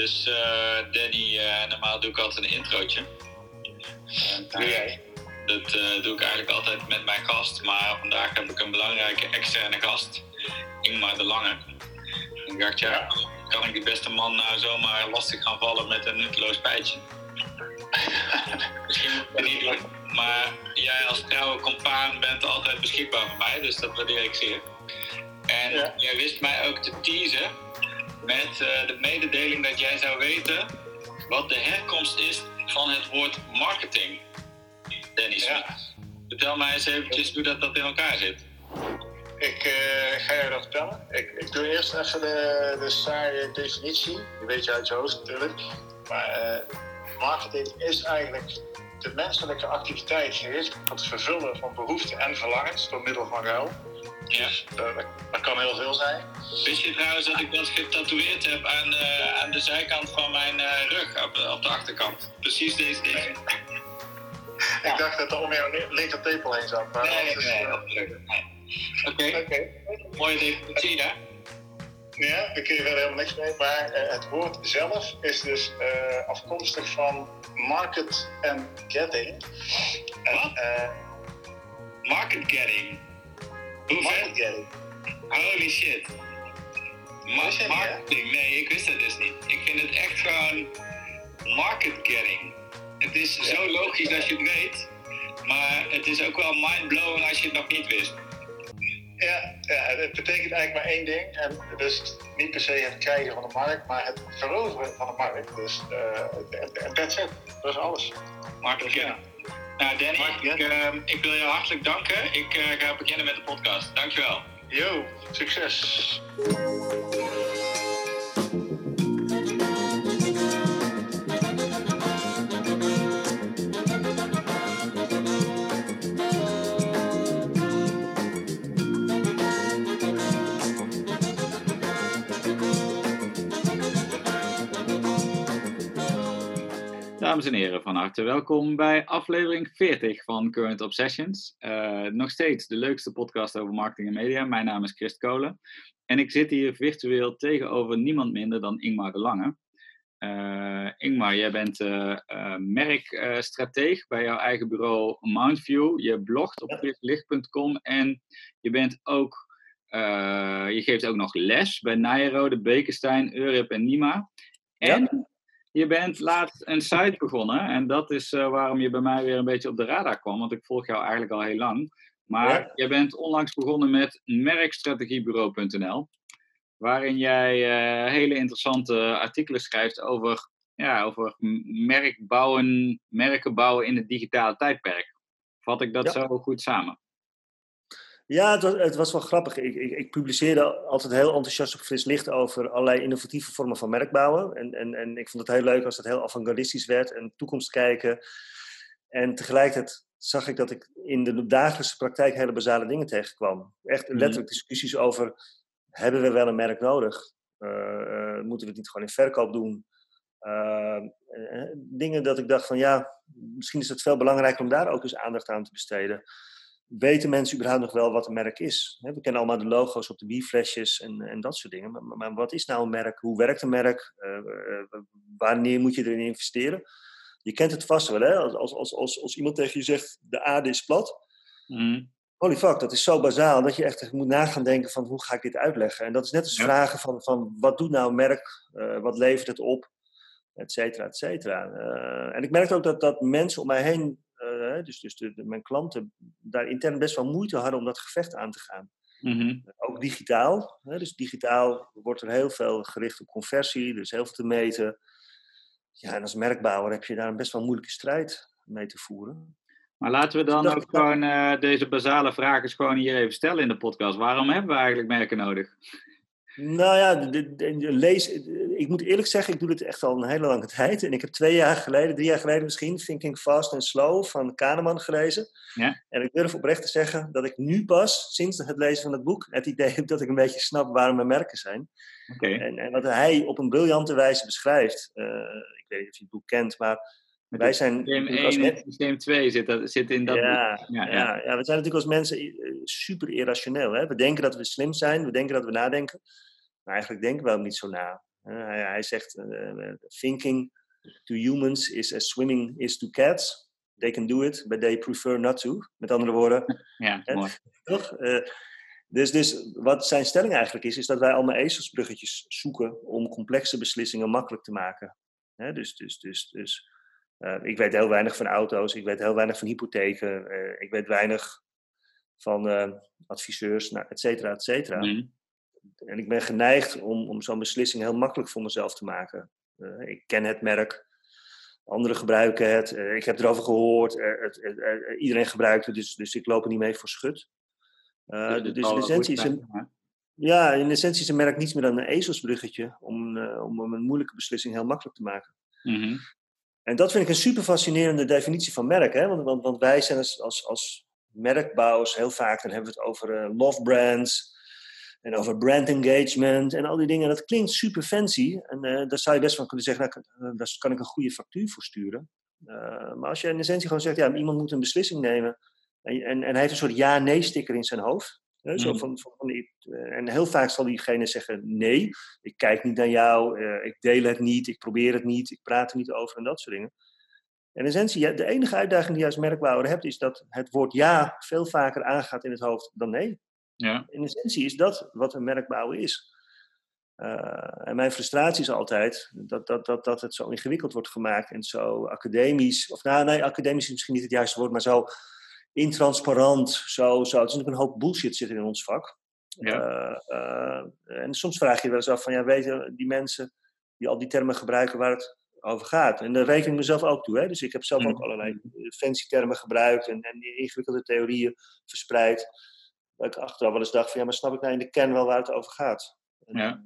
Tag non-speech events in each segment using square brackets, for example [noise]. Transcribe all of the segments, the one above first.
Dus uh, Danny, uh, normaal doe ik altijd een introotje. doe jij? Dat uh, doe ik eigenlijk altijd met mijn gast, maar vandaag heb ik een belangrijke externe gast, Ingmar de Lange. En ik dacht, ja, kan ik die beste man nou zomaar lastig gaan vallen met een nutteloos feitje? [laughs] Misschien moet ik niet doen, maar jij als trouwe compaan bent altijd beschikbaar voor mij, dus dat waardeer ik zeer. En ja. jij wist mij ook te teasen met uh, de mededeling dat jij zou weten wat de herkomst is van het woord marketing. Dennis, ja. vertel mij eens eventjes hoe dat, dat in elkaar zit. Ik uh, ga je dat vertellen. Ik, ik doe eerst even de, de saaie definitie. Die weet je uit je hoofd natuurlijk. Maar uh, marketing is eigenlijk de menselijke activiteit gericht op het vervullen van behoeften en verlangens door middel van geld. Ja. Dus, uh, dat, kan heel veel zijn. Wist je trouwens dat ik dat getatoeëerd heb aan de, aan de zijkant van mijn uh, rug, op de, op de achterkant? Precies deze deze. Nee. [laughs] ik dacht dat er om jouw linker tepel heen zat. Maar nee, nee, nee. Oké, okay. mooie definitie, ja. Ja, daar kun je verder helemaal niks mee. Maar uh, het woord zelf is dus uh, afkomstig van market and getting. Uh, market getting? Hoe market getting. Holy shit. Ma marketing, nee, ik wist dat dus niet. Ik vind het echt gewoon market getting. Het is ja. zo logisch als je het weet, maar het is ook wel mind-blowing als je het nog niet wist. Ja, ja, het betekent eigenlijk maar één ding. En dus niet per se het krijgen van de markt, maar het veroveren van de markt. Dus uh, that's it. Dat is alles. Market ja. Nou, Danny, ik, uh, ik, wil je hartelijk danken. Ik uh, ga beginnen met de podcast. Dankjewel. Yo, succes. Dames en heren, van harte welkom bij aflevering 40 van Current Obsessions. Uh, nog steeds de leukste podcast over marketing en media. Mijn naam is Christ Kolen. En ik zit hier virtueel tegenover niemand minder dan Ingmar de Lange. Uh, Ingmar, jij bent uh, merkstrateeg bij jouw eigen bureau Mountview. Je blogt op licht.com en je bent ook je geeft ook nog les bij Nijrode, Bekenstein, Eurip en Nima. En ja je bent laatst een site begonnen en dat is uh, waarom je bij mij weer een beetje op de radar kwam, want ik volg jou eigenlijk al heel lang. Maar ja. je bent onlangs begonnen met merkstrategiebureau.nl, waarin jij uh, hele interessante artikelen schrijft over, ja, over merk bouwen, merken bouwen in het digitale tijdperk. Vat ik dat ja. zo goed samen? Ja, het was, het was wel grappig. Ik, ik, ik, publiceerde altijd heel enthousiast op Fris Licht over allerlei innovatieve vormen van merkbouwen. En, en, en ik vond het heel leuk als het heel avant-gardistisch werd en toekomst kijken. En tegelijkertijd zag ik dat ik in de dagelijkse praktijk hele basale dingen tegenkwam. Echt letterlijk discussies over, hebben we wel een merk nodig? Uh, uh, moeten we het niet gewoon in verkoop doen? Uh, dingen dat ik dacht van ja, misschien is het veel belangrijker om daar ook eens aandacht aan te besteden weten mensen überhaupt nog wel wat een merk is? We kennen allemaal de logo's op de bierflesjes en, en dat soort dingen. Maar, maar, wat is nou een merk? Hoe werkt een merk? Uh, wanneer moet je erin investeren? Je kent het vast wel, hè? Als, als, als, als iemand tegen je zegt, de aarde is plat. Mm. Holy fuck, dat is zo bazaal dat je echt moet nagaan denken van hoe ga ik dit uitleggen? En dat is net als ja. vragen van, van wat doet nou een merk? Uh, wat levert het op? Et cetera, et cetera. Uh, en ik merkte ook dat, dat mensen om mij heen dus, dus de, de, mijn klanten daar intern best wel moeite hadden om dat gevecht aan te gaan. Mm-hmm. Ook digitaal. Hè, dus digitaal wordt er heel veel gericht op conversie, dus heel veel te meten. Ja, en als merkbouwer heb je daar een best wel moeilijke strijd mee te voeren. Maar laten we dan ook gewoon uh, deze basale vragen gewoon hier even stellen in de podcast. Waarom hebben we eigenlijk merken nodig? Nou ja, de, de, de, lees, ik moet eerlijk zeggen, ik doe dit echt al een hele lange [laughs] tijd. En ik heb twee jaar geleden, drie jaar geleden misschien, Thinking Fast and Slow van Kahneman gelezen. Ja. En ik durf oprecht te zeggen dat ik nu pas, sinds het lezen van het boek, het idee heb dat ik een beetje snap waarom mijn merken zijn. Okay. En, en wat hij op een briljante wijze beschrijft. Uh, ik weet niet of je het boek kent, maar met wij zijn systeem 1 en systeem 2 zit, dat, zit in dat ja, boek. Ja, ja. Ja, ja, we zijn natuurlijk als mensen eh, super irrationeel. Hè? We denken dat we slim zijn, we denken dat we nadenken. Maar eigenlijk denken we ook niet zo na. hij, hij, zegt, thinking to humans is as swimming is to cats. They can do it, but they prefer not to. Met andere woorden. [laughs] Ja, mooi. Toch? Dus, dus wat zijn stelling eigenlijk is, is dat wij allemaal ezelsbruggetjes zoeken om complexe beslissingen makkelijk te maken. dus dus, dus, dus uh, ik weet heel weinig van auto's, ik weet heel weinig van hypotheken, uh, ik weet weinig van uh, adviseurs, nou, et cetera, et cetera. Mm. En ik ben geneigd om, om zo'n beslissing heel makkelijk voor mezelf te maken. ik ken het merk, anderen gebruiken het, ik heb erover gehoord, het, iedereen gebruikt het, dus, dus ik loop er niet mee voor schut. dus, dus in essentie is een, ja, in essentie is een merk niets meer dan een ezelsbruggetje om, om een moeilijke beslissing heel makkelijk te maken. Mm -hmm. En dat vind ik een super fascinerende definitie van merk. Hè? Want, want, want wij zijn als, als, als merkbouwers heel vaak, dan hebben we het over love brands en over brand engagement en al die dingen. Dat klinkt super fancy en uh, daar zou je best van kunnen zeggen, nou, daar kan ik een goede factuur voor sturen. Uh, maar als je in essentie gewoon zegt, ja, iemand moet een beslissing nemen en, en, en hij heeft een soort ja-nee-sticker in zijn hoofd. Zo mm. van, van, en heel vaak zal diegene zeggen: nee, ik kijk niet naar jou, uh, ik deel het niet, ik probeer het niet, ik praat er niet over en dat soort dingen. En in essentie, de enige uitdaging die je als merkbouwer hebt, is dat het woord ja veel vaker aangaat in het hoofd dan nee. Ja. In essentie is dat wat een merkbouwer is. Uh, en mijn frustratie is altijd dat, dat, dat, dat het zo ingewikkeld wordt gemaakt en zo academisch, of nou nee, academisch is misschien niet het juiste woord, maar zo intransparant, zo, zo. Het is natuurlijk een hoop bullshit zit in ons vak. Ja. Uh, uh, en soms vraag je wel eens af van, ja, weten die mensen die al die termen gebruiken waar het over gaat? En daar reken ik mezelf ook toe. Hè? Dus ik heb zelf ook mm. allerlei fancy termen gebruikt en, en ingewikkelde theorieën verspreid. Ik achteraf wel eens dacht van, ja, maar snap ik nou in de kern wel waar het over gaat? En, ja.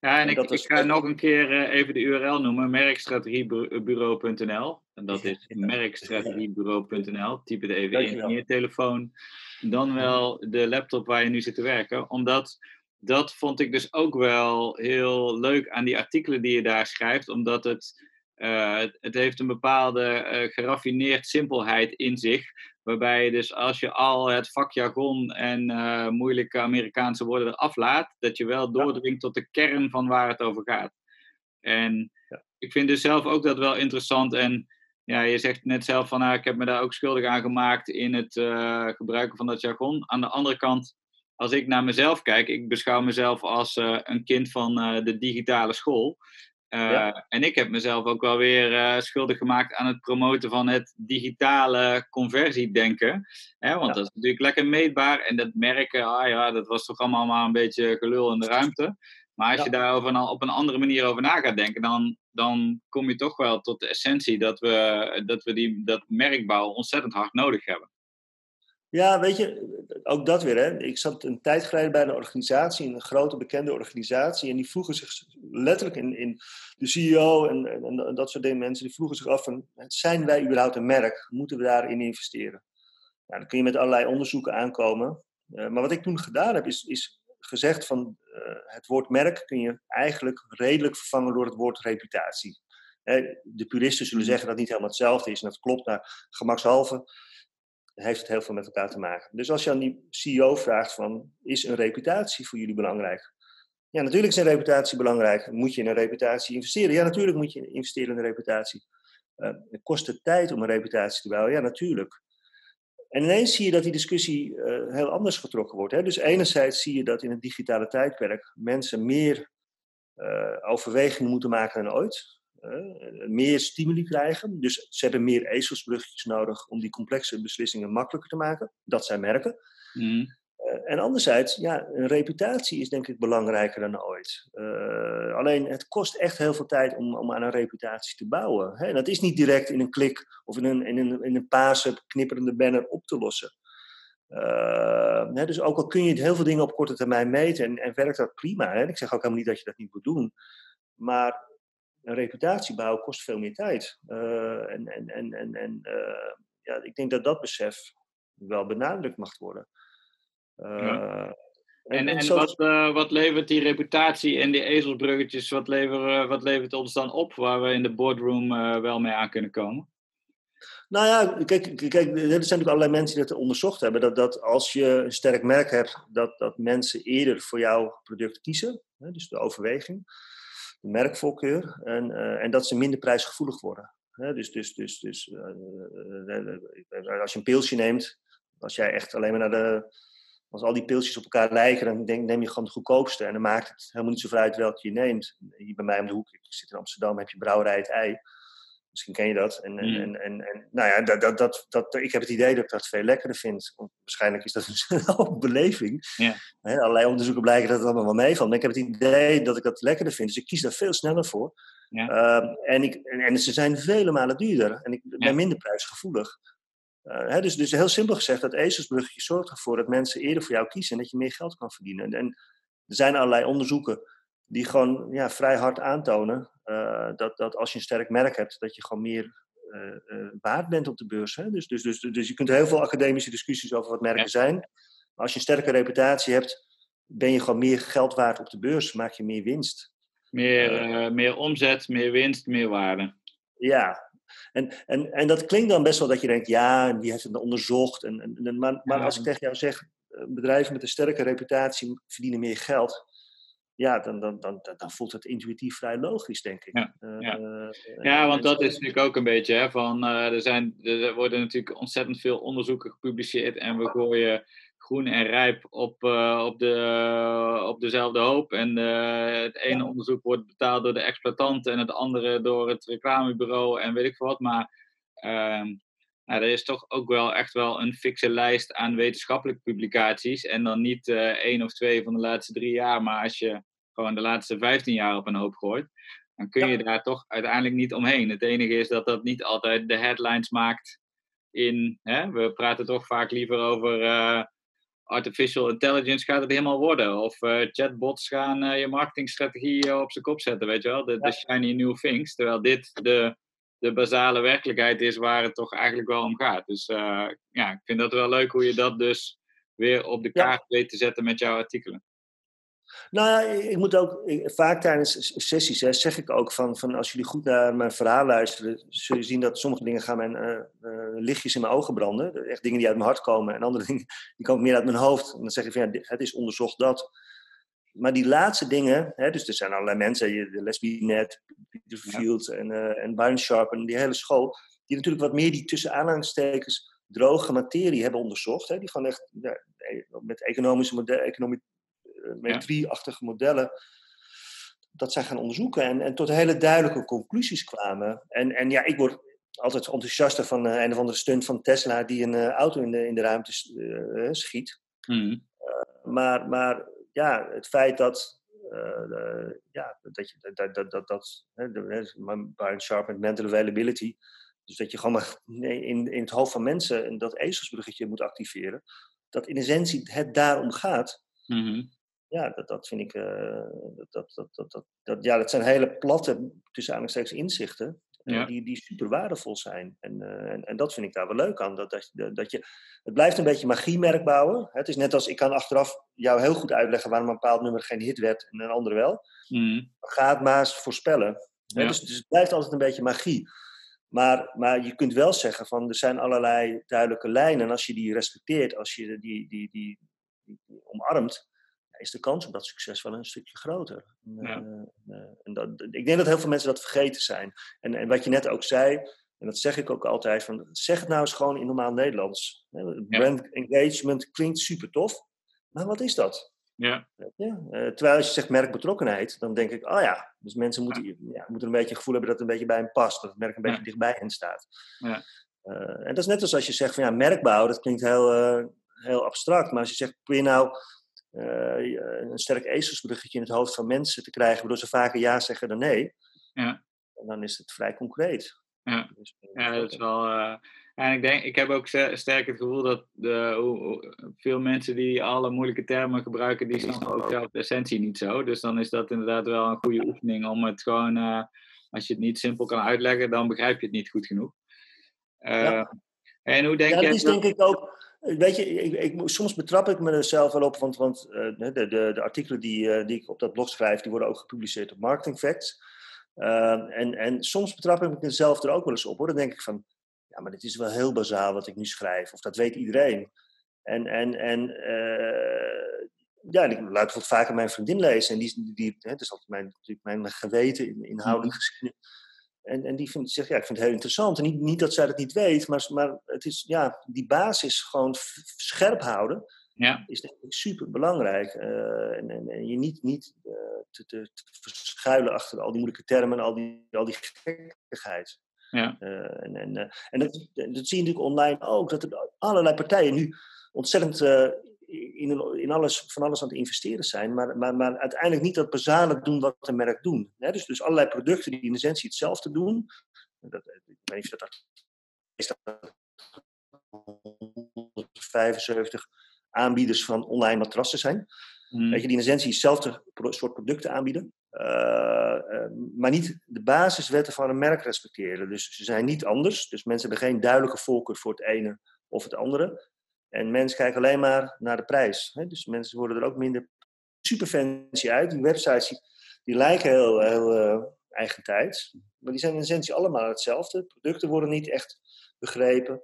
Ja, en, ik, ik, ga nog een keer uh, even de URL noemen: merkstrategiebureau.nl. En dat is [laughs] merkstrategiebureau.nl. Typ het even in je telefoon. Dan wel de laptop waar je nu zit te werken. Omdat dat vond ik dus ook wel heel leuk aan die artikelen die je daar schrijft. Omdat het, uh, het, het, heeft een bepaalde uh, geraffineerd simpelheid in zich. Waarbij je dus als je al het vakjargon en uh, moeilijke Amerikaanse woorden eraf laat, dat je wel doordringt tot de kern van waar het over gaat. En ja. ik vind dus zelf ook dat wel interessant. En ja, je zegt net zelf van, nou, ik heb me daar ook schuldig aan gemaakt in het gebruiken van dat jargon. Aan de andere kant, als ik naar mezelf kijk, ik beschouw mezelf als een kind van de digitale school. Uh, En ik heb mezelf ook wel weer uh, schuldig gemaakt aan het promoten van het digitale conversiedenken. Hè, want ja. dat is natuurlijk lekker meetbaar. En dat merken, ah ja, dat was toch allemaal maar een beetje gelul in de ruimte. Maar als je daar op een andere manier over na gaat denken, dan, dan kom je toch wel tot de essentie dat we, dat, we die, dat merkbouw ontzettend hard nodig hebben. Ja, weet je, ook dat weer. Hè. Ik zat een tijd geleden bij een organisatie, een grote bekende organisatie. En die vroegen zich letterlijk in, in de CEO en, en, en, dat soort dingen, mensen, die vroegen zich af van, zijn wij überhaupt een merk? Moeten we daarin investeren? Nou, dan kun je met allerlei onderzoeken aankomen. Uh, maar wat ik toen gedaan heb, is, is gezegd van uh, het woord merk kun je eigenlijk redelijk vervangen door het woord reputatie. de puristen zullen zeggen dat het niet helemaal hetzelfde is en dat klopt naar gemakshalve heeft het heel veel met elkaar te maken. Dus als je aan die CEO vraagt van, is een reputatie voor jullie belangrijk? Ja, natuurlijk is een reputatie belangrijk. Moet je in een reputatie investeren? Ja, natuurlijk moet je investeren in een reputatie. Uh, kost het tijd om een reputatie te bouwen? Ja, natuurlijk. En ineens zie je dat die discussie uh, heel anders getrokken wordt. Hè? Dus enerzijds zie je dat in het digitale tijdperk mensen meer uh, overwegingen moeten maken dan ooit. Uh, meer stimuli krijgen. Dus ze hebben meer ezelsbruggetjes nodig om die complexe beslissingen makkelijker te maken. Dat zijn merken. Mm. Uh, en anderzijds, ja, een reputatie is denk ik belangrijker dan ooit. Uh, alleen het kost echt heel veel tijd om, om aan een reputatie te bouwen. Hè? dat is niet direct in een klik of in een, in een, in een paarse knipperende banner op te lossen. Hè, dus ook al kun je heel veel dingen op korte termijn meten en, en werkt dat prima. Hè? Ik zeg ook helemaal niet dat je dat niet moet doen. Maar een reputatie bouwen kost veel meer tijd. Uh, en en, en, en, en uh, ja, ik denk dat dat besef wel benadrukt mag worden. Uh, ja. En, en, en wat, wat levert die reputatie en die ezelsbruggetjes, wat, leveren, wat levert ons dan op waar we in de boardroom wel mee aan kunnen komen? Nou ja, kijk, kijk, er zijn natuurlijk allerlei mensen die dat onderzocht hebben. Dat, dat als je een sterk merk hebt, dat, dat mensen eerder voor jouw product kiezen. Hè, dus de overweging. Merkvoorkeur, en, en dat ze minder prijsgevoelig worden. dus dus, dus, dus als je een pilsje neemt, als jij echt alleen maar naar de als al die pilsjes op elkaar lijken, dan denk, neem je gewoon de goedkoopste. En dan maakt het helemaal niet zoveel uit welke je neemt. Hier bij mij om de hoek, ik zit in Amsterdam, heb je Brouwerij het Ei. Misschien ken je dat. En, en, mm. en, en, nou ja, dat, dat, dat, dat, ik heb het idee dat ik dat veel lekkerder vind. Waarschijnlijk is dat een [laughs] beleving. Allerlei onderzoeken blijken dat het allemaal wel meevalt. Maar ik heb het idee dat ik dat lekkerder vind. Dus ik kies daar veel sneller voor. Ehm, en, ik, en, ze zijn vele malen duurder. En ik ben minder prijsgevoelig. Uh, hè, dus, dus heel simpel gezegd, dat ezelsbruggetje zorgt ervoor dat mensen eerder voor jou kiezen en dat je meer geld kan verdienen. En, en er zijn allerlei onderzoeken die gewoon ja, vrij hard aantonen uh, dat, dat als je een sterk merk hebt, dat je gewoon meer uh, waard bent op de beurs. Hè? Dus, dus, dus, dus je kunt heel veel academische discussies over wat merken zijn. Maar als je een sterke reputatie hebt, ben je gewoon meer geld waard op de beurs, maak je meer winst. Meer, meer omzet, meer winst, meer waarde. Ja, en, en, en dat klinkt dan best wel dat je denkt, ja, wie heeft het onderzocht? En, en, maar, maar als ik tegen jou zeg, eh, bedrijven met een sterke reputatie verdienen meer geld. Ja, dan, dan, dan, dan voelt het intuïtief vrij logisch, denk ik. Ja, uh, ja. ja want dat is natuurlijk ook een beetje hè, van, uh, er, zijn, er worden natuurlijk ontzettend veel onderzoeken gepubliceerd en we gooien groen en rijp op, uh, op, de, op dezelfde hoop. En het ene onderzoek wordt betaald door de exploitant en het andere door het reclamebureau en weet ik veel wat. Maar uh, nou, er is toch ook wel echt wel een fixe lijst aan wetenschappelijke publicaties. En dan niet één of twee van de laatste drie jaar, maar als je gewoon de laatste vijftien jaar op een hoop gooit. Dan kun je daar toch uiteindelijk niet omheen. Het enige is dat dat niet altijd de headlines maakt in. Hè, we praten toch vaak liever over artificial intelligence gaat het helemaal worden. Of uh, chatbots gaan uh, je marketingstrategie op zijn kop zetten, weet je wel. De, de shiny new things. Terwijl dit de, de basale werkelijkheid is waar het toch eigenlijk wel om gaat. Dus ja, ik vind dat wel leuk hoe je dat dus weer op de kaart weet te zetten met jouw artikelen. Nou, ik moet ook vaak tijdens sessies zeg ik ook van, van als jullie goed naar mijn verhaal luisteren, zul je zien dat sommige dingen gaan mijn eh, eh, lichtjes in mijn ogen branden. Echt dingen die uit mijn hart komen en andere [laughs] dingen die komen meer uit mijn hoofd. En dan zeg ik van ja, het is onderzocht dat. Maar die laatste dingen, hè, dus er zijn allerlei mensen, Lesbianet, Peter Field en, uh, en Sharp en die hele school, die natuurlijk wat meer die tussen aanhalingstekens droge materie hebben onderzocht. Hè, die gewoon echt e, met economische modellen, economie, eh, met drie achtige modellen dat zij gaan onderzoeken en, en tot hele duidelijke conclusies kwamen. En, en ja, ik word altijd enthousiaster van eh, een of andere stunt van Tesla die een eh, auto in de, in de ruimte schiet. Hmm. Maar, maar ja, het feit dat, ja, dat, je, dat, dat, dat, dat hè, de, Sharp and mental availability, dus dat je gewoon maar [laughs] in, in het hoofd van mensen dat ezelsbruggetje moet activeren, dat in essentie het daarom gaat. Hmm ja, dat, dat vind ik. Uh, dat, dat, dat, dat, dat, ja, dat zijn hele platte, tussen aanhalingstekens, inzichten. Eh, die, die super waardevol zijn. En, uh, en, en, dat vind ik daar wel leuk aan. Dat, dat, dat je, het blijft een beetje magiemerk bouwen. Het is net als ik kan achteraf jou heel goed uitleggen waarom een bepaald nummer geen hit werd en een andere wel. Mm. Ga het maar eens voorspellen. Ja. Dus, dus het blijft altijd een beetje magie. Maar, maar je kunt wel zeggen van er zijn allerlei duidelijke lijnen. En als je die respecteert, als je die, die, die, die, die omarmt, is de kans op dat succes wel een stukje groter. Ja. Uh, en dat, ik denk dat heel veel mensen dat vergeten zijn. En, en wat je net ook zei, en dat zeg ik ook altijd, van, zeg het nou eens gewoon in normaal Nederlands. Brand engagement klinkt super tof, maar wat is dat? Ja. ja. Terwijl als je zegt merkbetrokkenheid, dan denk ik, oh ja, dus mensen moeten, ja. moeten een beetje het gevoel hebben dat het een beetje bij hen past, dat het merk een beetje dichtbij hen staat. Ja. Uh, en dat is net als als je zegt van ja, merkbouw, dat klinkt heel, heel abstract, maar als je zegt, kun je nou eh, een sterk ezelsbruggetje in het hoofd van mensen te krijgen, waardoor ze vaker ja zeggen dan nee. Ja. En dan is het vrij concreet. Ja, dus, eh, ja dat is wel. Uh, en ik denk, ik heb ook sterk het gevoel dat de, veel mensen die alle moeilijke termen gebruiken, die snappen ook zelf de essentie niet zo. Dus dan is dat inderdaad wel een goede oefening om het gewoon, als je het niet simpel kan uitleggen, dan begrijp je het niet goed genoeg. Ja. En hoe denk ja, dat is denk ik ook Weet je, ik, ik, soms betrap ik mezelf wel op, want, want uh, de, de, de, artikelen die, uh, die ik op dat blog schrijf, die worden ook gepubliceerd op Marketing Facts. Uh, en, en soms betrap ik mezelf er ook wel eens op, hoor. Dan denk ik van, ja, maar dit is wel heel bazaal wat ik nu schrijf, of dat weet iedereen. En, en, en ja, ik laat bijvoorbeeld vaker mijn vriendin lezen. En die, die, hè, dat is altijd mijn, natuurlijk mijn geweten in, inhoudelijk Mhm. gezien. En, en die vindt, zegt, ja, ik vind het heel interessant. En niet, niet dat zij dat niet weet, maar, maar het is, ja, die basis gewoon scherp houden Ja, is denk ik super belangrijk. en, en, en je niet, niet eh, te, te, te verschuilen achter al die moeilijke termen en al die, al die gekkigheid. ja, Eh, en en, eh, en dat, dat zie je natuurlijk online ook, dat er allerlei partijen nu ontzettend eh, in, in alles, van alles aan het investeren zijn, maar, maar, maar uiteindelijk niet dat basale doen wat een merk doen. Hè? Dus, dus allerlei producten die in essentie hetzelfde doen. Dat, ik weet niet of dat is dat 175 aanbieders van online matrassen zijn. mm, Weet je, die in essentie hetzelfde soort producten aanbieden. eh, eh, maar niet de basiswetten van een merk respecteren. Dus ze zijn niet anders. Dus mensen hebben geen duidelijke voorkeur voor het ene of het andere. En mensen kijken alleen maar naar de prijs. Hè? Dus mensen worden er ook minder super fancy uit. Die websites die, lijken heel, heel eh, eigentijds. Maar die zijn in essentie allemaal hetzelfde. Producten worden niet echt begrepen.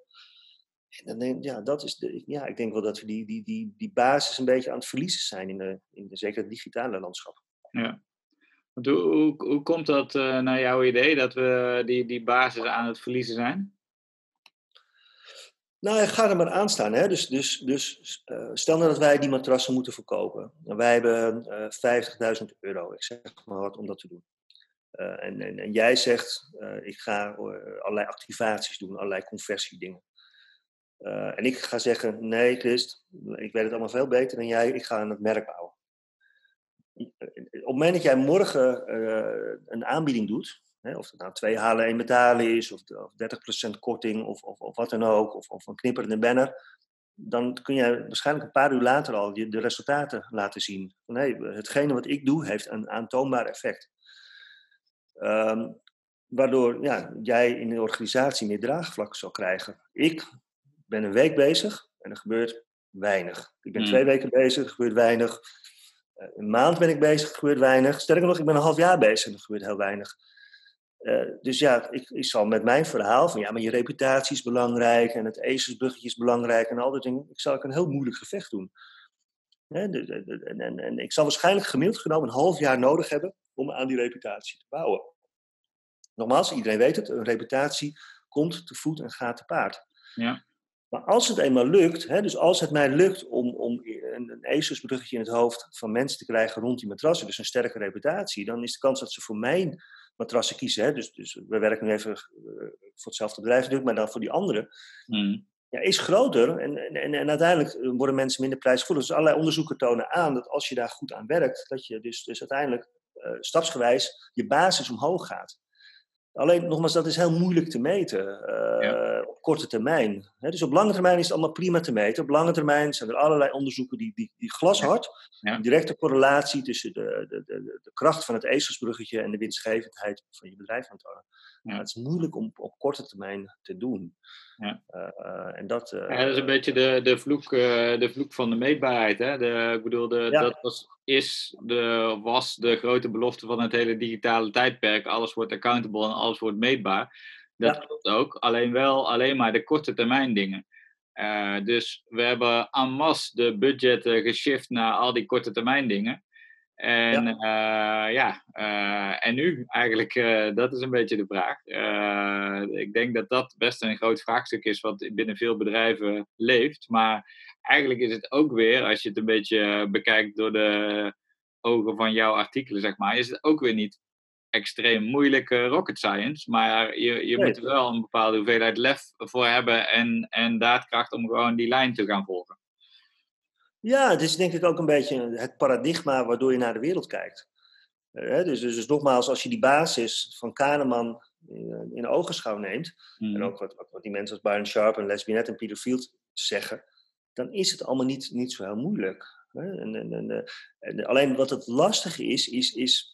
En dan ja, dat is de, ja, ik denk wel dat we die, die, die, die basis een beetje aan het verliezen zijn in, de, in de, zeker het digitale landschap. ja. Hoe, hoe, hoe komt dat eh, naar jouw idee, dat we die, die basis aan het verliezen zijn? Nou, ga er maar aan staan. Hè? Dus, dus, dus eh, stel nou dat wij die matrassen moeten verkopen. En wij hebben eh 50.000 euro, ik zeg maar wat, om dat te doen. Eh, en, en, en jij zegt, eh, ik ga eh, allerlei activaties doen, allerlei conversiedingen. Eh, en ik ga zeggen, nee Christ, ik weet het allemaal veel beter dan jij, ik ga aan het merk bouwen. Op het moment dat jij morgen eh, een aanbieding doet, hè, of het nou twee halen, één betalen is, of, of 30% korting, of, of, of wat dan ook, of, of een knipperende banner, dan kun jij waarschijnlijk een paar uur later al je, de resultaten laten zien. Hey, hetgene wat ik doe, heeft een aantoonbaar effect. Ehm, waardoor ja, jij in de organisatie meer draagvlak zal krijgen. Ik ben een week bezig en er gebeurt weinig. Ik ben Hmm. twee weken bezig, er gebeurt weinig. Eh, Een maand ben ik bezig, er gebeurt weinig. Sterker nog, ik ben een half jaar bezig en er gebeurt heel weinig. Eh, dus ja, ik, ik zal met mijn verhaal van ja, maar je reputatie is belangrijk en het ezelsbruggetje is belangrijk en al dat dingen. Ik zal ook een heel moeilijk gevecht doen. Hè, de- de- de- en, en, en ik zal waarschijnlijk gemiddeld genomen een half jaar nodig hebben om aan die reputatie te bouwen. Nogmaals, iedereen weet het, een reputatie komt te voet en gaat te paard. Ja. Maar als het eenmaal lukt, hè, dus als het mij lukt om, om een, een ezelsbruggetje in het hoofd van mensen te krijgen rond die matrassen, dus een sterke reputatie, dan is de kans dat ze voor mijn matrassen kiezen, hè, dus, dus we werken nu even eh, voor hetzelfde bedrijf natuurlijk, maar dan voor die andere, Mm, ja, is groter. En, en, en, en uiteindelijk eh, worden mensen minder prijsgevoelig. Dus allerlei onderzoeken tonen aan dat als je daar goed aan werkt, dat je dus, dus uiteindelijk eh, stapsgewijs je basis omhoog gaat. Alleen, nogmaals, dat is heel moeilijk te meten eh, op korte termijn. Hè, dus op lange termijn is het allemaal prima te meten. Op lange termijn zijn er allerlei onderzoeken die, die, die glashard Ja. een directe correlatie tussen de, de, de, de kracht van het ezelsbruggetje en de winstgevendheid van je bedrijf aantonen. Ja. Maar het is moeilijk om op korte termijn te doen. Ja. Eh, eh, en dat, eh, Ja, dat is een beetje de, de, vloek, eh, de vloek van de meetbaarheid. Hè? De, ik bedoel, de, Ja. dat was, is de, was de grote belofte van het hele digitale tijdperk. Alles wordt accountable en alles wordt meetbaar. Dat Ja. klopt ook, alleen wel alleen maar de korte termijn dingen. Eh, dus we hebben en masse de budgetten geshift naar al die korte termijn dingen. En ja, ja eh, en nu eigenlijk, eh, dat is een beetje de vraag. Eh, ik denk dat dat best een groot vraagstuk is wat binnen veel bedrijven leeft. Maar eigenlijk is het ook weer, als je het een beetje bekijkt door de ogen van jouw artikelen, zeg maar, is het ook weer niet extreem moeilijke rocket science. Maar je, je Nee. moet er wel een bepaalde hoeveelheid lef voor hebben en, en daadkracht om gewoon die lijn te gaan volgen. Ja, het is denk ik ook een beetje het paradigma waardoor je naar de wereld kijkt. Eh, dus, dus, dus nogmaals, als je die basis van Kahneman in, in ogenschouw neemt, en ook wat, wat, wat die mensen als Byron Sharp en Les Binet en Peter Field zeggen, dan is het allemaal niet, niet zo heel moeilijk. En, en, en, eh, en alleen wat het lastige is, is, is eh, eh,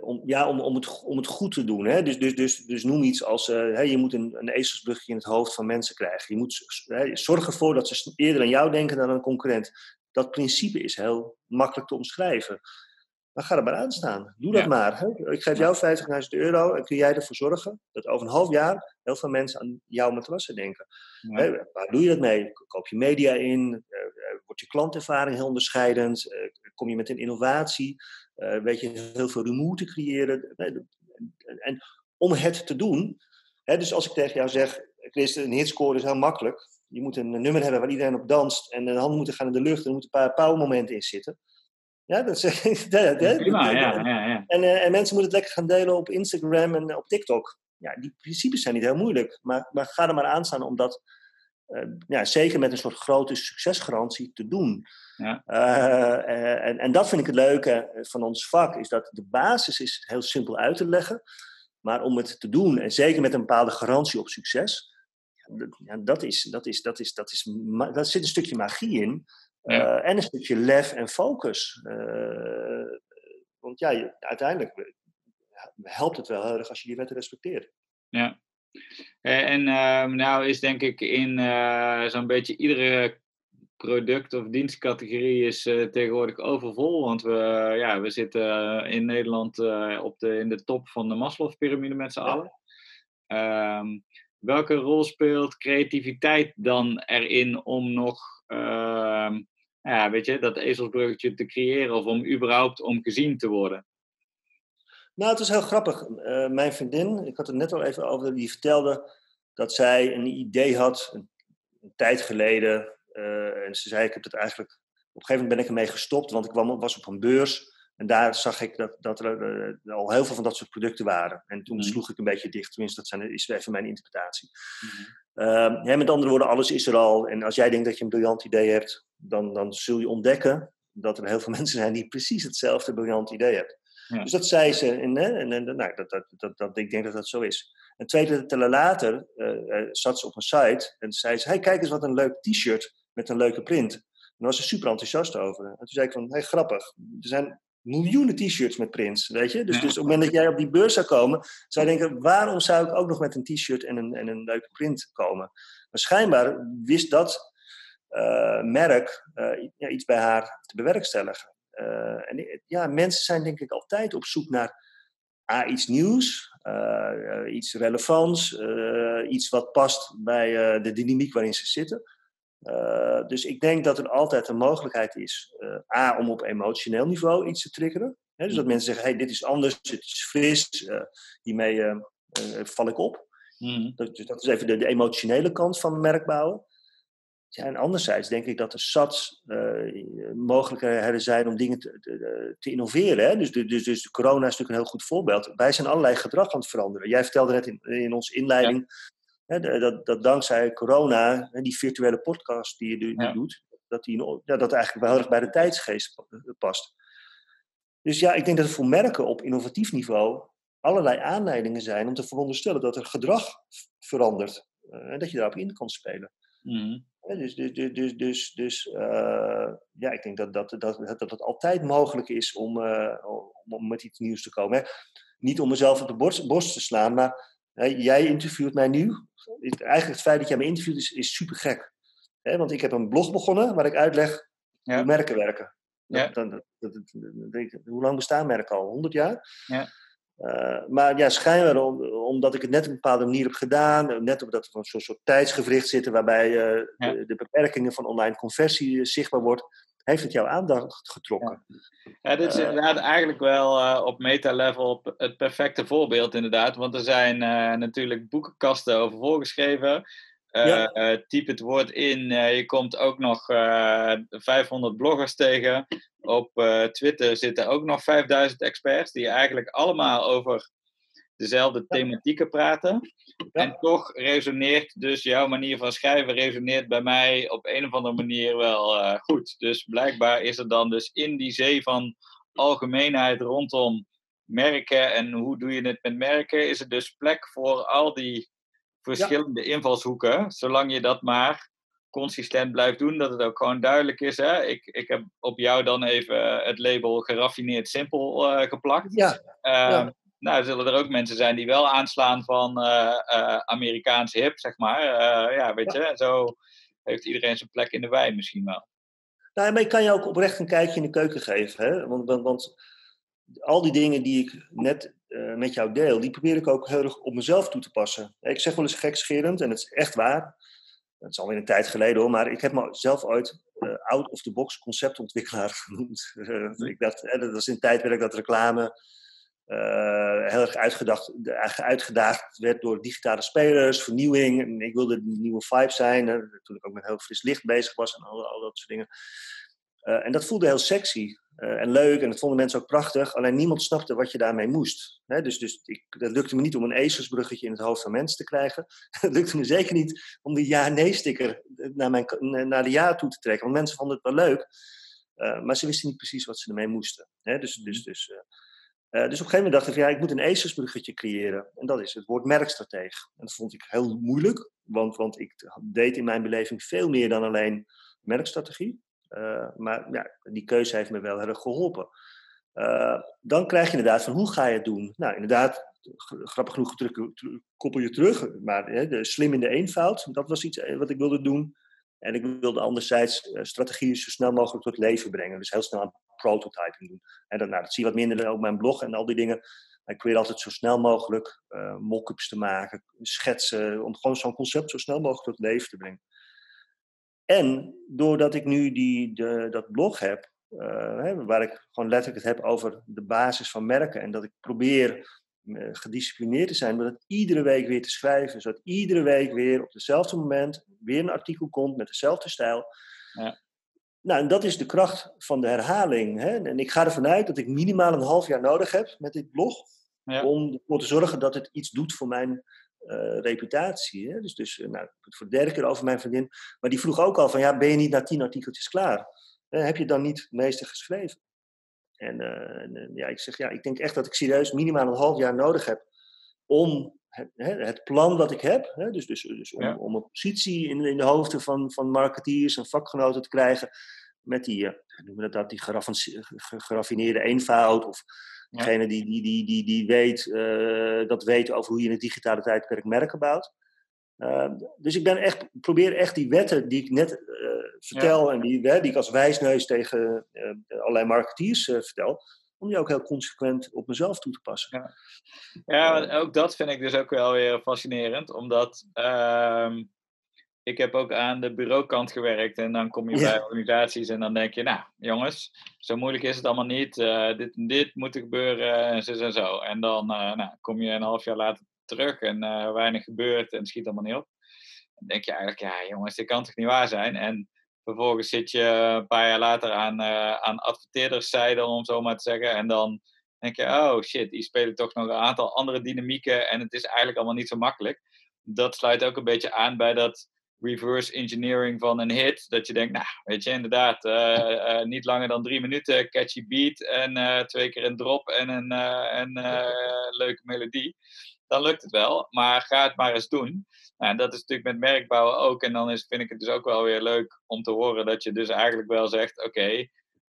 om, ja, om, om, het, om het goed te doen. Hè? Dus, dus, dus, dus noem iets als, eh, hè, je moet een, een ezelsbrugje in het hoofd van mensen krijgen. Je moet hè, zorg ervoor dat ze eerder aan jou denken dan aan een concurrent. Dat principe is heel makkelijk te omschrijven. Dan ga er maar aan staan. Doe dat maar. Hè? Ik geef jou 50.000 euro en kun jij ervoor zorgen dat over een half jaar heel veel mensen aan jouw matrassen denken. Hè? Waar doe je dat mee? Koop je media in? Uh, wordt je klantervaring heel onderscheidend? Uh, kom je met een innovatie? Weet je heel veel rumoer te creëren? En, om het te doen, hè, dus als ik tegen jou zeg, Chris, een hitscore is heel makkelijk. Je moet een nummer hebben waar iedereen op danst en de handen moeten gaan in de lucht en er moeten een paar pauwmomenten in zitten. Ja, dat is, [laughs] ja, prima, ja, ja, ja. En, uh, en mensen moeten het lekker gaan delen op Instagram en op TikTok. Ja, die principes zijn niet heel moeilijk, maar, maar ga er maar aan staan om dat uh, ja, zeker met een soort grote succesgarantie te doen. Ja. Uh, en, en dat vind ik het leuke van ons vak, is dat de basis is heel simpel uit te leggen. Maar om het te doen, en zeker met een bepaalde garantie op succes, ja, dat, is, dat, is, dat, is, dat, is, dat zit een stukje magie in. Ja. Uh, en een stukje lef en focus. Uh, want ja, uiteindelijk helpt het wel heel erg als je die wetten respecteert. Ja. En uh, nou is denk ik in zo'n beetje iedere product- of dienstcategorie is tegenwoordig overvol. Want we, ja, we zitten in Nederland op de, in de top van de Maslow-pyramide met z'n allen. Ehm, welke rol speelt creativiteit dan erin om nog ehm, ja, weet je, dat ezelsbruggetje te creëren of om überhaupt om gezien te worden? Nou, het is heel grappig. Uh, mijn vriendin, ik had het net al even over, die vertelde dat zij een idee had, een, tijd geleden. Uh, en ze zei, ik heb het eigenlijk, op een gegeven moment ben ik ermee gestopt, want ik kwam, was op een beurs. En daar zag ik dat, dat er uh, al heel veel van dat soort producten waren. En toen mm. sloeg ik een beetje dicht. Tenminste, dat zijn, is even mijn interpretatie. Mm. Uh, met andere woorden, alles is er al. En als jij denkt dat je een briljant idee hebt, dan, dan zul je ontdekken dat er heel veel [laughs] mensen zijn die precies hetzelfde briljant idee hebben. Ja. Dus dat zei ze. En, en, en nou, dat, dat, dat, dat, ik denk dat dat zo is. En twee tellen later uh, zat ze op een site en zei ze: hey, kijk eens wat een leuk t-shirt met een leuke print. En daar was ze super enthousiast over. En toen zei ik van, hey, grappig. Er zijn miljoenen t-shirts met prints, weet je. Dus, dus op het moment dat jij op die beurs zou komen, zou je denken, waarom zou ik ook nog met een t-shirt en een, en een leuke print komen? Maar schijnbaar wist dat uh, merk uh, ja, iets bij haar te bewerkstelligen. Uh, en ja, mensen zijn denk ik altijd op zoek naar A, iets nieuws, iets relevants, iets wat past bij de dynamiek waarin ze zitten. Uh, dus ik denk dat er altijd een mogelijkheid is, uh, A, om op emotioneel niveau iets te triggeren. Hè, dus dat mensen zeggen, hey, dit is anders, dit is fris, uh, hiermee val ik op. Mm. Dat, dus dat is even de, de, emotionele kant van merkbouwen. Ja, en anderzijds denk ik dat er zat mogelijkheden zijn om dingen te, te, te innoveren. Hè? Dus, dus, dus corona is natuurlijk een heel goed voorbeeld. Wij zijn allerlei gedrag aan het veranderen. Jij vertelde net in, in onze inleiding... Ja dat, dat dankzij corona, die virtuele podcast die je nu ja. doet, dat, die, ja, dat eigenlijk wel erg bij de tijdsgeest past. Dus ja, ik denk dat het voor merken op innovatief niveau allerlei aanleidingen zijn om te veronderstellen dat er gedrag verandert. Uh, en dat je daarop in kan spelen. Mm. dus dus, dus, dus, dus, dus uh, ja, ik denk dat, dat, dat, dat het altijd mogelijk is om, uh, om met iets nieuws te komen. Hè. Niet om mezelf op de borst, borst te slaan, maar jij interviewt mij nu. Eigenlijk het feit dat jij me interviewt is, is super gek. want ik heb een blog begonnen waar ik uitleg ja. hoe merken werken. Ja. Dat, hoe lang bestaan merken al? 100 jaar? Ja. Uh, maar ja, schijnbaar omdat ik het net op een bepaalde manier heb gedaan, net omdat er een soort, soort tijdsgevricht zitten waarbij uh, ja. de, de, beperkingen van online conversie zichtbaar wordt, heeft het jouw aandacht getrokken? Ja, dit is uh, inderdaad eigenlijk wel uh, op meta-level het perfecte voorbeeld, inderdaad. Want er zijn uh, natuurlijk boekenkasten over voorgeschreven. Ja. typ het woord in. je komt ook nog 500 bloggers tegen. Op Twitter zitten ook nog 5000 experts die eigenlijk allemaal over dezelfde thematieken praten. En toch resoneert dus jouw manier van schrijven resoneert bij mij op een of andere manier wel uh, goed. Dus blijkbaar is er dan dus in die zee van algemeenheid rondom merken en hoe doe je het met merken, is er dus plek voor al die verschillende ja. invalshoeken, zolang je dat maar consistent blijft doen, dat het ook gewoon duidelijk is. Hè? Ik, ik heb op jou dan even het label geraffineerd simpel uh, geplakt. Ja. Ja nou, zullen er ook mensen zijn die wel aanslaan van uh, uh, Amerikaans hip, zeg maar. Uh, ja, weet je, zo heeft iedereen zijn plek in de wei misschien wel. Nou, maar ik kan je ook oprecht een kijkje in de keuken geven. Hè? Want, want, want al die dingen die ik net uh, met jou deel, die probeer ik ook heel erg op mezelf toe te passen. Ik zeg wel eens gekscherend, en het is echt waar. Dat is alweer een tijd geleden hoor, maar ik heb mezelf ooit uh, out-of-the-box conceptontwikkelaar [laughs] genoemd. Ik dacht, dat was in het tijdperk dat reclame heel erg uitgedacht, uitgedaagd werd door digitale spelers, vernieuwing. Ik wilde een nieuwe vibe zijn, toen ik ook met heel fris licht bezig was en al, dat soort dingen. en dat voelde heel sexy. Uh, en leuk en dat vonden mensen ook prachtig. Alleen niemand snapte wat je daarmee moest. dus dus ik, dat lukte me niet om een ezelsbruggetje in het hoofd van mensen te krijgen. [laughs] Het lukte me zeker niet om de ja-nee-sticker naar, naar de ja toe te trekken. Want mensen vonden het wel leuk. Maar ze wisten niet precies wat ze ermee moesten. dus, dus, dus, uh, dus op een gegeven moment dacht ik, ja, ik moet een ezelsbruggetje creëren. En dat is het woord merkstratege. En dat vond ik heel moeilijk. Want, want ik deed in mijn beleving veel meer dan alleen merkstrategie. Eh, maar ja, die keuze heeft me wel heel erg geholpen. Uh, dan krijg je inderdaad van hoe ga je het doen? Nou, inderdaad, grappig genoeg koppel je terug, maar hè, de, slim in de eenvoud, dat was iets eh, wat ik wilde doen. En ik wilde anderzijds uh, strategieën zo snel mogelijk tot leven brengen. Dus heel snel aan prototyping doen. En dat, nou, dat zie je wat minder op mijn blog en al die dingen. Maar ik probeer altijd zo snel mogelijk uh, mock-ups te maken, schetsen, om gewoon zo'n concept zo snel mogelijk tot leven te brengen. En doordat ik nu die, de, dat blog heb, uh, waar ik gewoon letterlijk het heb over de basis van merken en dat ik probeer gedisciplineerd te zijn, maar dat iedere week weer te schrijven, zodat iedere week weer op hetzelfde moment weer een artikel komt met dezelfde stijl. Ja. Nou, en dat is de kracht van de herhaling. Hè? En ik ga ervan uit dat ik minimaal een half jaar nodig heb met dit blog. Ja. Om ervoor te zorgen dat het iets doet voor mijn uh, reputatie. Hè? Dus, dus nou, voor de derde keer over mijn vriendin. Maar die vroeg ook al van, ja, ben je niet na tien artikeltjes klaar? Uh, heb je dan niet het meeste geschreven? En, uh, en ja, ik zeg, ja, ik denk echt dat ik serieus minimaal een half jaar nodig heb om het, het plan wat ik heb, hè, dus, dus, dus om, ja. om, een positie in, in de hoofden van, van marketeers en vakgenoten te krijgen, met die, noemen we dat, die geraffineerde eenvoud of Degene die, die, die, die, die weet, uh, dat weet over hoe je in het digitale tijdperk merken bouwt. Uh, dus ik ben echt, probeer echt die wetten die ik net uh, vertel en die, die ik als wijsneus tegen allerlei marketeers vertel, om die ook heel consequent op mezelf toe te passen. Ja, ja ook dat vind ik dus ook wel weer fascinerend, omdat ehm, ik heb ook aan de bureaukant gewerkt en dan kom je bij organisaties en dan denk je, nou jongens, zo moeilijk is het allemaal niet. Uh, dit en dit moet er gebeuren en zo en zo. En dan uh, nou, kom je een half jaar later terug en uh, weinig gebeurt en schiet allemaal niet op. Dan denk je eigenlijk, ja jongens, dit kan toch niet waar zijn? En vervolgens zit je een paar jaar later aan, aan adverteerderszijde, om zo maar te zeggen. En dan denk je, oh shit, die spelen toch nog een aantal andere dynamieken en het is eigenlijk allemaal niet zo makkelijk. Dat sluit ook een beetje aan bij dat reverse engineering van een hit. Dat je denkt, nou, weet je, inderdaad, uh, uh, niet langer dan drie minuten, catchy beat en uh, twee keer een drop en een, een leuke melodie. Dan lukt het wel, maar ga het maar eens doen. Nou, dat is natuurlijk met merkbouwen ook. En dan is, vind ik het dus ook wel weer leuk om te horen dat je dus eigenlijk wel zegt, oké,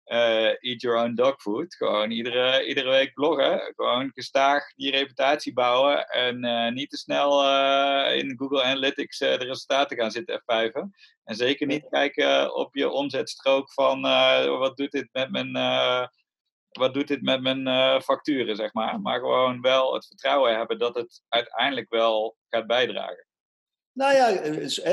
uh, eat your own dog food. Gewoon iedere, iedere week bloggen. Gewoon gestaag die reputatie bouwen. En uh, niet te snel uh, in Google Analytics de resultaten gaan zitten F5'en. En zeker niet kijken op je omzetstrook van wat doet dit met mijn, wat doet dit met mijn facturen, zeg maar. Maar gewoon wel het vertrouwen hebben dat het uiteindelijk wel gaat bijdragen. Nou ja,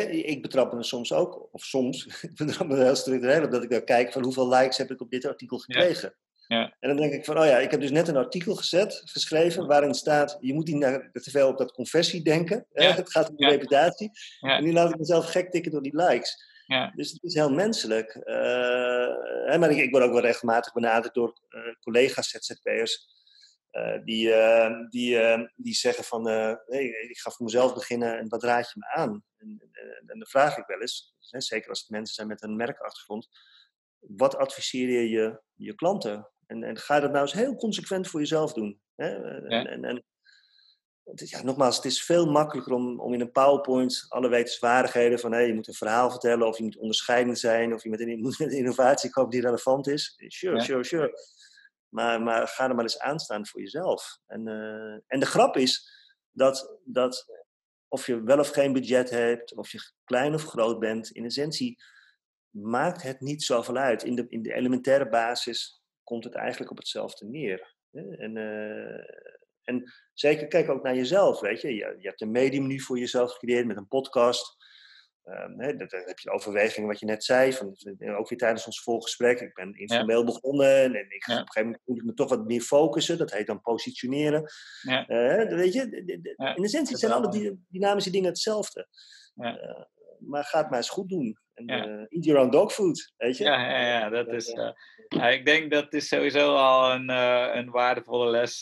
ik betrap me soms ook, of soms, [laughs] ik betrap me heel structureel, omdat ik dan kijk van hoeveel likes heb ik op dit artikel gekregen. Ja. Ja. En dan denk ik van, oh ja, ik heb dus net een artikel gezet, geschreven, waarin staat, je moet niet te veel op dat conversie denken. Ja. Het gaat om je reputatie. En nu laat ik mezelf gek tikken door die likes. Dus het is heel menselijk. Uh, maar ik, ik, word ook wel regelmatig benaderd door uh, collega's ZZP'ers uh, die, die, die zeggen van, hey, ik ga voor mezelf beginnen en wat raad je me aan? En, en, en dan vraag ik wel eens, hè, zeker als het mensen zijn met een merkachtergrond, wat adviseer je je, je klanten? En, en ga dat nou eens heel consequent voor jezelf doen. Hè? Ja. En, en, ja, nogmaals, het is veel makkelijker om, om in een PowerPoint alle wetenswaardigheden van hey, je moet een verhaal vertellen of je moet onderscheidend zijn of je met een, [laughs] met innovatie komen die relevant is. Sure, ja. sure, sure. Maar, maar ga er maar eens aan staan voor jezelf. En, uh, en de grap is dat, dat of je wel of geen budget hebt, of je klein of groot bent, in essentie maakt het niet zoveel uit. In de, in de elementaire basis komt het eigenlijk op hetzelfde neer. En, en zeker kijk ook naar jezelf, weet je. Je, je hebt een medium nu voor jezelf gecreëerd met een podcast. Um, hè, dat, heb je de overweging wat je net zei, van, ook weer tijdens ons voorgesprek. Ik ben informeel ja. begonnen en ik, ja. op een gegeven moment moet ik me toch wat meer focussen. Dat heet dan positioneren. Ja. Uh, weet je, in essentie zijn alle die, dynamische dingen hetzelfde. Uh, maar ga het maar eens goed doen. En, uh, eat your own dog food, weet je? Ja, ja, ja dat is... Ja, ik denk dat is sowieso al een, een waardevolle les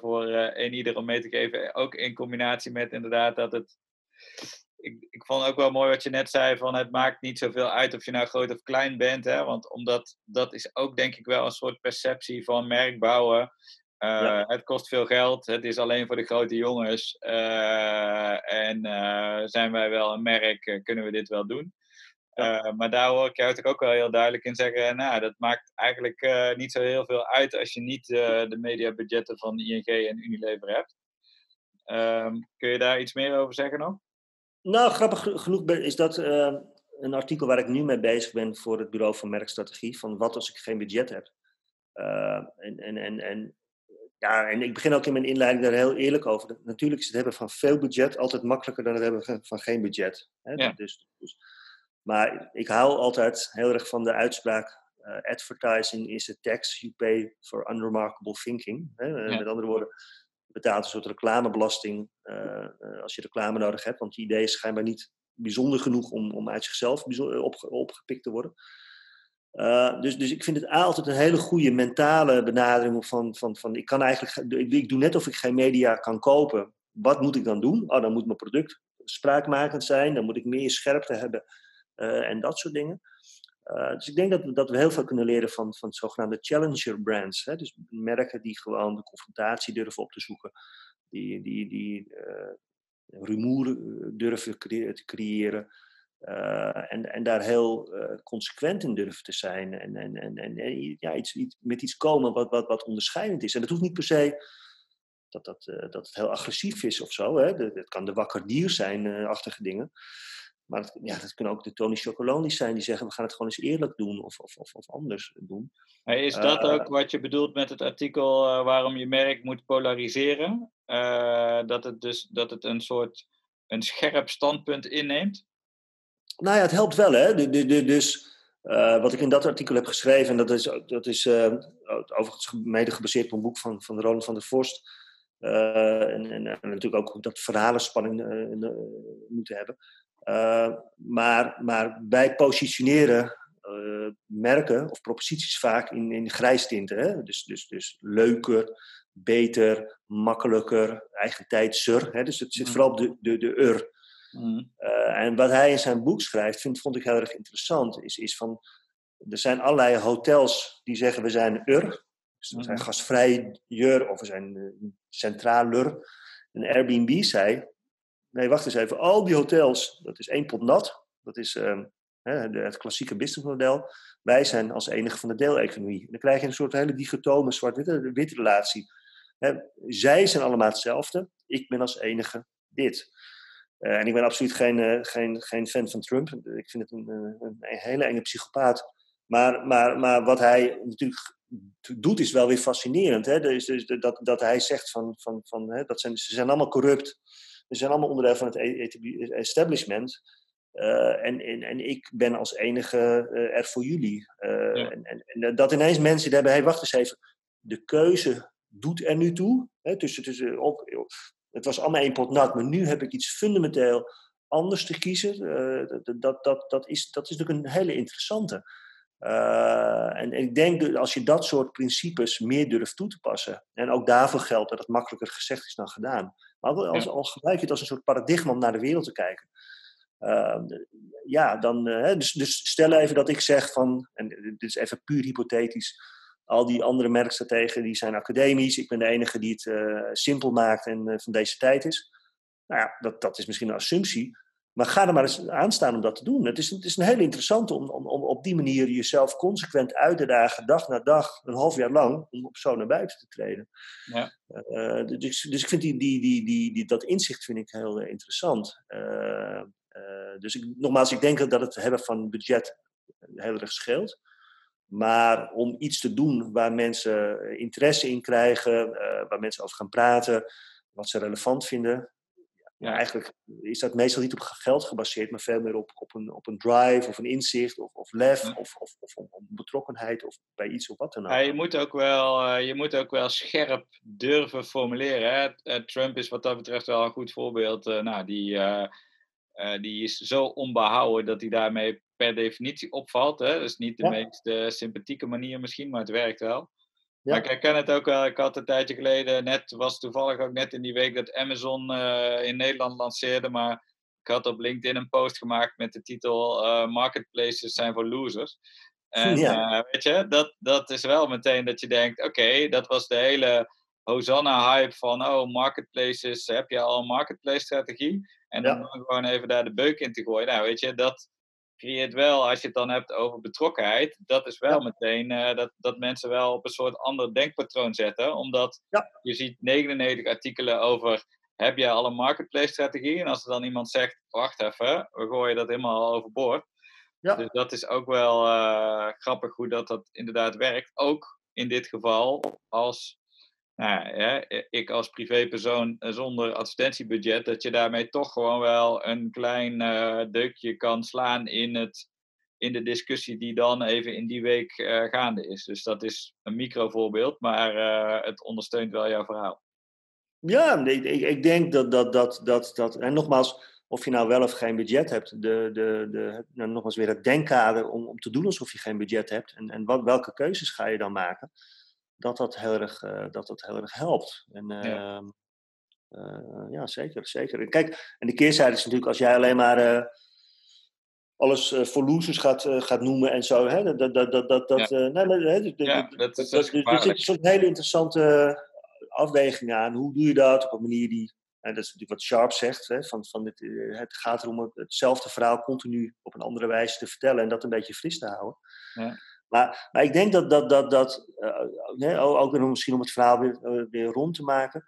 voor een ieder om mee te geven. Ook in combinatie met inderdaad dat het ik, ik vond ook wel mooi wat je net zei: van het maakt niet zoveel uit of je nou groot of klein bent. Hè? Want omdat dat is ook denk ik wel een soort perceptie van merk bouwen. Uh, Het kost veel geld, het is alleen voor de grote jongens. Uh, en uh, zijn wij wel een merk, kunnen we dit wel doen? Ja. maar daar hoor ik jou ook wel heel duidelijk in zeggen: nou, dat maakt eigenlijk niet zo heel veel uit als je niet de mediabudgetten van ING en Unilever hebt. Ehm, kun je daar iets meer over zeggen nog? Nou, grappig genoeg is dat een artikel waar ik nu mee bezig ben voor het Bureau van Merkstrategie. Van wat als ik geen budget heb? Uh, en, en, en, en, ja, en ik begin ook in mijn inleiding daar heel eerlijk over. Natuurlijk is het hebben van veel budget altijd makkelijker dan het hebben van geen budget. Hè? Ja. Dus, dus, maar ik hou altijd heel erg van de uitspraak: uh, advertising is a tax you pay for unremarkable thinking. Hè? Ja. Met andere woorden betaalt een soort reclamebelasting uh, als je reclame nodig hebt. Want die idee is schijnbaar niet bijzonder genoeg om, om uit zichzelf op, opgepikt te worden. Uh, dus, dus ik vind het altijd een hele goede mentale benadering van, van, van ik kan eigenlijk, ik, doe net of ik geen media kan kopen. Wat moet ik dan doen? Oh, dan moet mijn product spraakmakend zijn, dan moet ik meer scherpte hebben uh, en dat soort dingen. Uh, dus ik denk dat we, dat we heel veel kunnen leren van, van zogenaamde challenger brands. Hè? Dus merken die gewoon de confrontatie durven op te zoeken. Die, die, die rumoer eh, durven te creëren. Uh, en, en daar heel consequent in durven te zijn. En, en, en, en ja, iets, iets, met iets komen wat, wat, wat onderscheidend is. En dat hoeft niet per se dat, dat, dat het heel agressief is of zo. Hè? Dat, kan de wakker dier zijn, achtige dingen. Maar dat, ja, dat kunnen ook de Tony Chocolonis zijn die zeggen we gaan het gewoon eens eerlijk doen of, of, of, of anders doen. Maar is dat ook wat je bedoelt met het artikel waarom je merk moet polariseren? Dat, het dus, dat het een soort een scherp standpunt inneemt? Nou ja, het helpt wel hè. De, de, de, dus wat ik in dat artikel heb geschreven, en dat is, dat is overigens mede gebaseerd op een boek van, van Roland van der Vorst. En, en, en, natuurlijk ook dat verhalenspanning moeten hebben. Maar, maar wij positioneren merken of proposities vaak in, in grijstinten. Hè? Dus, dus, dus leuker, beter, makkelijker, eigen tijdser. Hè? Dus het zit mm. vooral op de, de, de ur. Mm. Uh, en wat hij in zijn boek schrijft, vind, vond ik heel erg interessant, is, is van, er zijn allerlei hotels die zeggen we zijn ur. Dus we zijn mm. gasvrijer of we zijn centraler. En Airbnb zei, Nee, wacht eens even. Al die hotels, dat is één pot nat. Dat is uh, het klassieke businessmodel. Wij zijn als enige van de deeleconomie. Dan krijg je een soort hele dichotome zwart-wit relatie. zij zijn allemaal hetzelfde. Ik ben als enige dit. Uh, en ik ben absoluut geen, uh, geen, geen fan van Trump. Ik vind het een, een, een hele enge psychopaat. Maar, maar, maar wat hij natuurlijk doet is wel weer fascinerend. Hè? Dus, dus dat, dat hij zegt van, van, van hè, dat zijn, ze zijn allemaal corrupt. We zijn allemaal onderdeel van het e-, e-, establishment. Uh, en, en, en ik ben als enige er voor jullie. Ja. en, en, en, dat ineens mensen hebben, hey, wacht eens even, de keuze doet er nu toe. Hè, tussen, tussen, op, het was allemaal één pot nat, maar nu heb ik iets fundamenteel anders te kiezen. dat, dat, dat, dat, is, dat is natuurlijk een hele interessante. en, ik denk dat als je dat soort principes meer durft toe te passen, en ook daarvoor geldt dat het makkelijker gezegd is dan gedaan, maar als, ja. al gebruik je het als een soort paradigma om naar de wereld te kijken. Uh, ja, dan, uh, dus, dus stel even dat ik zeg van, en dit is even puur hypothetisch, al die andere merkstrategen die zijn academisch, ik ben de enige die het uh, simpel maakt en van deze tijd is. Nou ja, dat, dat is misschien een assumptie, maar ga er maar eens aan staan om dat te doen. Het is, het is een hele interessante om, om, om op die manier jezelf consequent uit te dagen, dag na dag, een half jaar lang, om op zo naar buiten te treden. Ja. Uh, dus, dus ik vind die, die, die, die, die, dat inzicht vind ik heel uh, interessant. Uh, dus ik, nogmaals, ik denk dat het hebben van budget heel erg scheelt. Maar om iets te doen waar mensen interesse in krijgen, waar mensen over gaan praten, wat ze relevant vinden, ja, eigenlijk is dat meestal niet op geld gebaseerd, maar veel meer op, op, een, op een drive of een inzicht of, of lef of, of, of, of, betrokkenheid of bij iets of wat dan ook. Ja, je, moet ook wel, uh, je moet ook wel scherp durven formuleren. Hè? Eh, Trump is wat dat betreft wel een goed voorbeeld. Nou, die, uh, die is zo onbehouden dat hij daarmee per definitie opvalt. Hè? Dat is niet de ja. meest sympathieke manier misschien, maar het werkt wel. Ja. Maar ik herken het ook wel. Ik had een tijdje geleden, net was toevallig ook net in die week dat Amazon uh, in Nederland lanceerde. Maar ik had op LinkedIn een post gemaakt met de titel Marketplaces zijn voor losers. [laughs] En ja. weet je, dat, dat is wel meteen dat je denkt: oké, okay, dat was de hele Hosanna-hype van: oh, marketplaces, heb je al een marketplace-strategie? En dan gewoon even daar de beuk in te gooien. Nou, weet je, dat, creëert wel, als je het dan hebt over betrokkenheid, dat is wel meteen uh, dat, dat mensen wel op een soort ander denkpatroon zetten. Omdat ja. je ziet 99 artikelen over heb je al een marketplace strategie? En als er dan iemand zegt, wacht even, we gooien dat helemaal overboord. Ja. Dus dat is ook wel uh, grappig hoe dat, dat inderdaad werkt. Ook in dit geval als nou ja, ik als privépersoon eh, zonder advertentiebudget, dat je daarmee toch gewoon wel een klein uh, deukje kan slaan in, het, in de discussie die dan even in die week uh, gaande is. Dus dat is een microvoorbeeld, maar het ondersteunt wel jouw verhaal. Ja, ik, ik denk dat dat, dat, dat, dat, en nogmaals, of je nou wel of geen budget hebt, de, de, de, nou, nogmaals weer het denkkader om, om te doen alsof je geen budget hebt en, en wat, welke keuzes ga je dan maken dat dat heel erg, uh, dat dat heel erg helpt. En, uh, ja. Uh, ja. zeker, zeker. En kijk, en de keerzijde is natuurlijk als jij alleen maar alles voor losers gaat, gaat noemen en zo. Hè, dat, dat, dat, dat, dat, ja. nee, nee, ja, dat is, dat Er zit een soort hele interessante afweging aan. Hoe doe je dat op een manier die en dat is natuurlijk wat Sharp zegt, hè, van, van het, het gaat erom hetzelfde verhaal continu op een andere wijze te vertellen en dat een beetje fris te houden. Ja. Maar, maar ik denk dat, dat, dat, dat uh, ook misschien om het verhaal weer, weer rond te maken,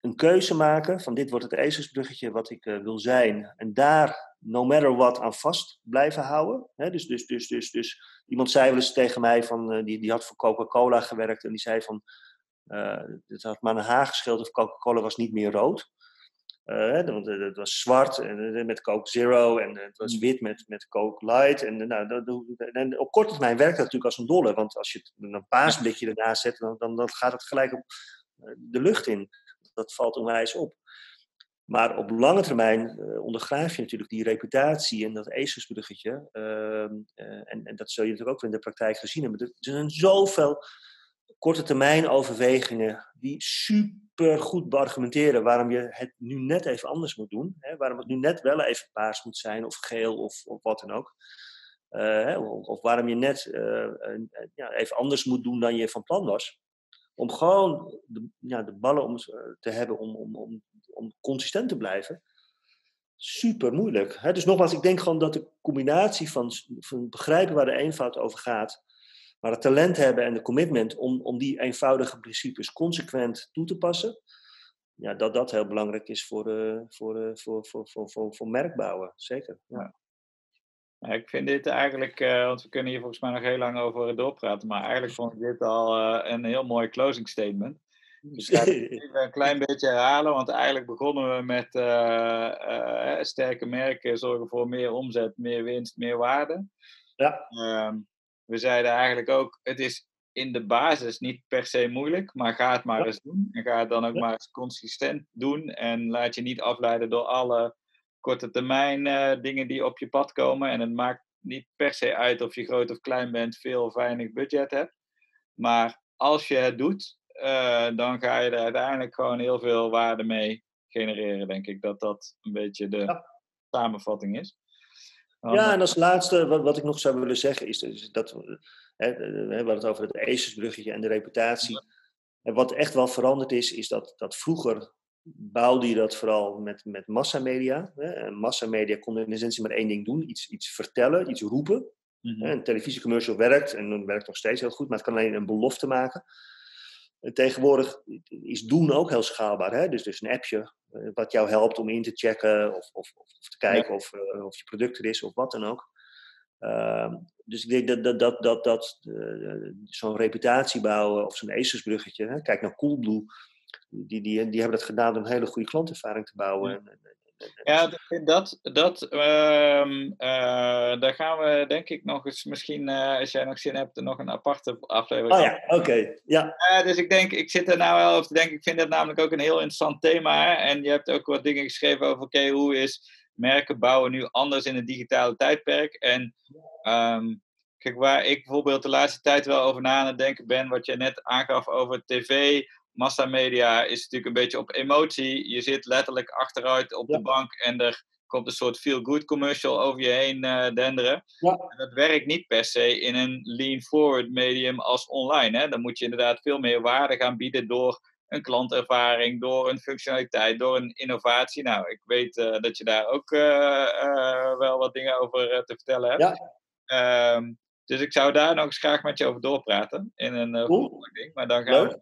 een keuze maken van dit wordt het ezelsbruggetje wat ik wil zijn. En daar, no matter what, aan vast blijven houden. Dus, dus, dus, dus, dus iemand zei wel eens tegen mij, van, die, die had voor Coca-Cola gewerkt en die zei van, het had maar een haar gescheeld of Coca-Cola was niet meer rood. Uh, want het was zwart en, met Coke Zero en het was mm. wit met, met Coke Light. En, nou, en op korte termijn werkt dat natuurlijk als een dolle. Want als je een paasblikje ernaast zet, dan, dan, dan gaat het gelijk op de lucht in. Dat valt onwijs op. Maar op lange termijn uh, ondergraaf je natuurlijk die reputatie en dat ezelsbruggetje. Uh, en, en, dat zul je natuurlijk ook in de praktijk gezien hebben. Er zijn zoveel korte termijn overwegingen die super goed beargumenteren waarom je het nu net even anders moet doen. Hè? Waarom het nu net wel even paars moet zijn of geel of, of wat dan ook. Uh, of, of, waarom je net uh, ja, even anders moet doen dan je van plan was. Om gewoon de, ja, de ballen om, te hebben om, om, om, om consistent te blijven. Super moeilijk. Hè? Dus nogmaals, ik denk gewoon dat de combinatie van, van begrijpen waar de eenvoud over gaat maar het talent hebben en de commitment om, om die eenvoudige principes consequent toe te passen, ja, dat dat heel belangrijk is voor, uh, voor, uh, voor, voor, voor, voor, voor merkbouwen. Zeker. Ja. Ja, ik vind dit eigenlijk, uh, want we kunnen hier volgens mij nog heel lang over doorpraten, maar eigenlijk vond ik dit al een heel mooi closing statement. Dus ik ga het [laughs] een klein beetje herhalen, want eigenlijk begonnen we met sterke merken zorgen voor meer omzet, meer winst, meer waarde. Ja. Ehm, we zeiden eigenlijk ook, het is in de basis niet per se moeilijk, maar ga het maar eens doen. En ga het dan ook maar eens consistent doen. En laat je niet afleiden door alle korte termijn uh, dingen die op je pad komen. En het maakt niet per se uit of je groot of klein bent, veel of weinig budget hebt. Maar als je het doet, uh, dan ga je er uiteindelijk gewoon heel veel waarde mee genereren, denk ik. Dat dat een beetje de ja. samenvatting is. Ja, en als laatste, wat, wat ik nog zou willen zeggen, is, is dat hè, we hebben het over het Acesbruggetje en de reputatie. En wat echt wel veranderd is, is dat, dat vroeger bouwde je dat vooral met, met massamedia. Hè. En massamedia kon in essentie maar één ding doen, iets, iets vertellen, iets roepen. Mm -hmm. Een televisiecommercial werkt, en werkt nog steeds heel goed, maar het kan alleen een belofte maken. En tegenwoordig is doen ook heel schaalbaar. Hè? Dus, dus een appje eh, wat jou helpt om in te checken of, of, of te kijken ja. of, uh, of je product er is of wat dan ook. Ehm, dus ik denk dat, dat, dat, dat, dat zo'n reputatie bouwen of zo'n ACES-bruggetje, kijk naar Coolblue, die, die, die hebben dat gedaan om een hele goede klantervaring te bouwen. En, ja, dat, dat, uh, daar gaan we denk ik nog eens, misschien uh, als jij nog zin hebt, nog een aparte aflevering. Oh ja, oké. Ja. Dus ik denk, ik zit er nou wel over te denken, ik vind dat namelijk ook een heel interessant thema. En je hebt ook wat dingen geschreven over, oké, hoe is merken bouwen nu anders in het digitale tijdperk? En um, kijk, waar ik bijvoorbeeld de laatste tijd wel over na aan het denken ben, wat je net aangaf over tv, massamedia is natuurlijk een beetje op emotie. Je zit letterlijk achteruit op de bank en er komt een soort feel-good commercial over je heen uh, denderen. Ja. En dat werkt niet per se in een lean-forward medium als online. Hè. Dan moet je inderdaad veel meer waarde gaan bieden door een klantervaring, door een functionaliteit, door een innovatie. Nou, ik weet uh, dat je daar ook uh, wel wat dingen over te vertellen hebt. Ja. Um, dus ik zou daar nog eens graag met je over doorpraten in een cool. ding. Maar dan gaan we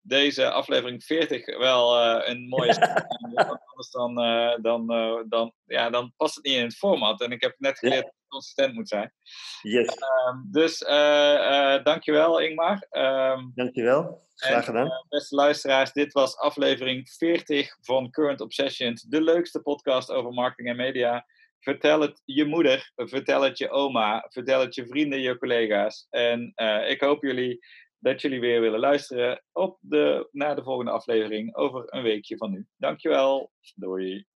deze aflevering 40 wel uh, een mooie Anders dan, uh, dan, uh, dan, ja, dan past het niet in het format. En ik heb net geleerd dat het consistent moet zijn. Yes. Um, dus dankjewel Ingmar. Um, dankjewel. Graag gedaan. En, beste luisteraars, dit was aflevering 40 van Current Obsessions. De leukste podcast over marketing en media. Vertel het je moeder, vertel het je oma, vertel het je vrienden, je collega's. En ik hoop jullie dat jullie weer willen luisteren op de, naar de volgende aflevering over een weekje van nu. Dankjewel. Doei.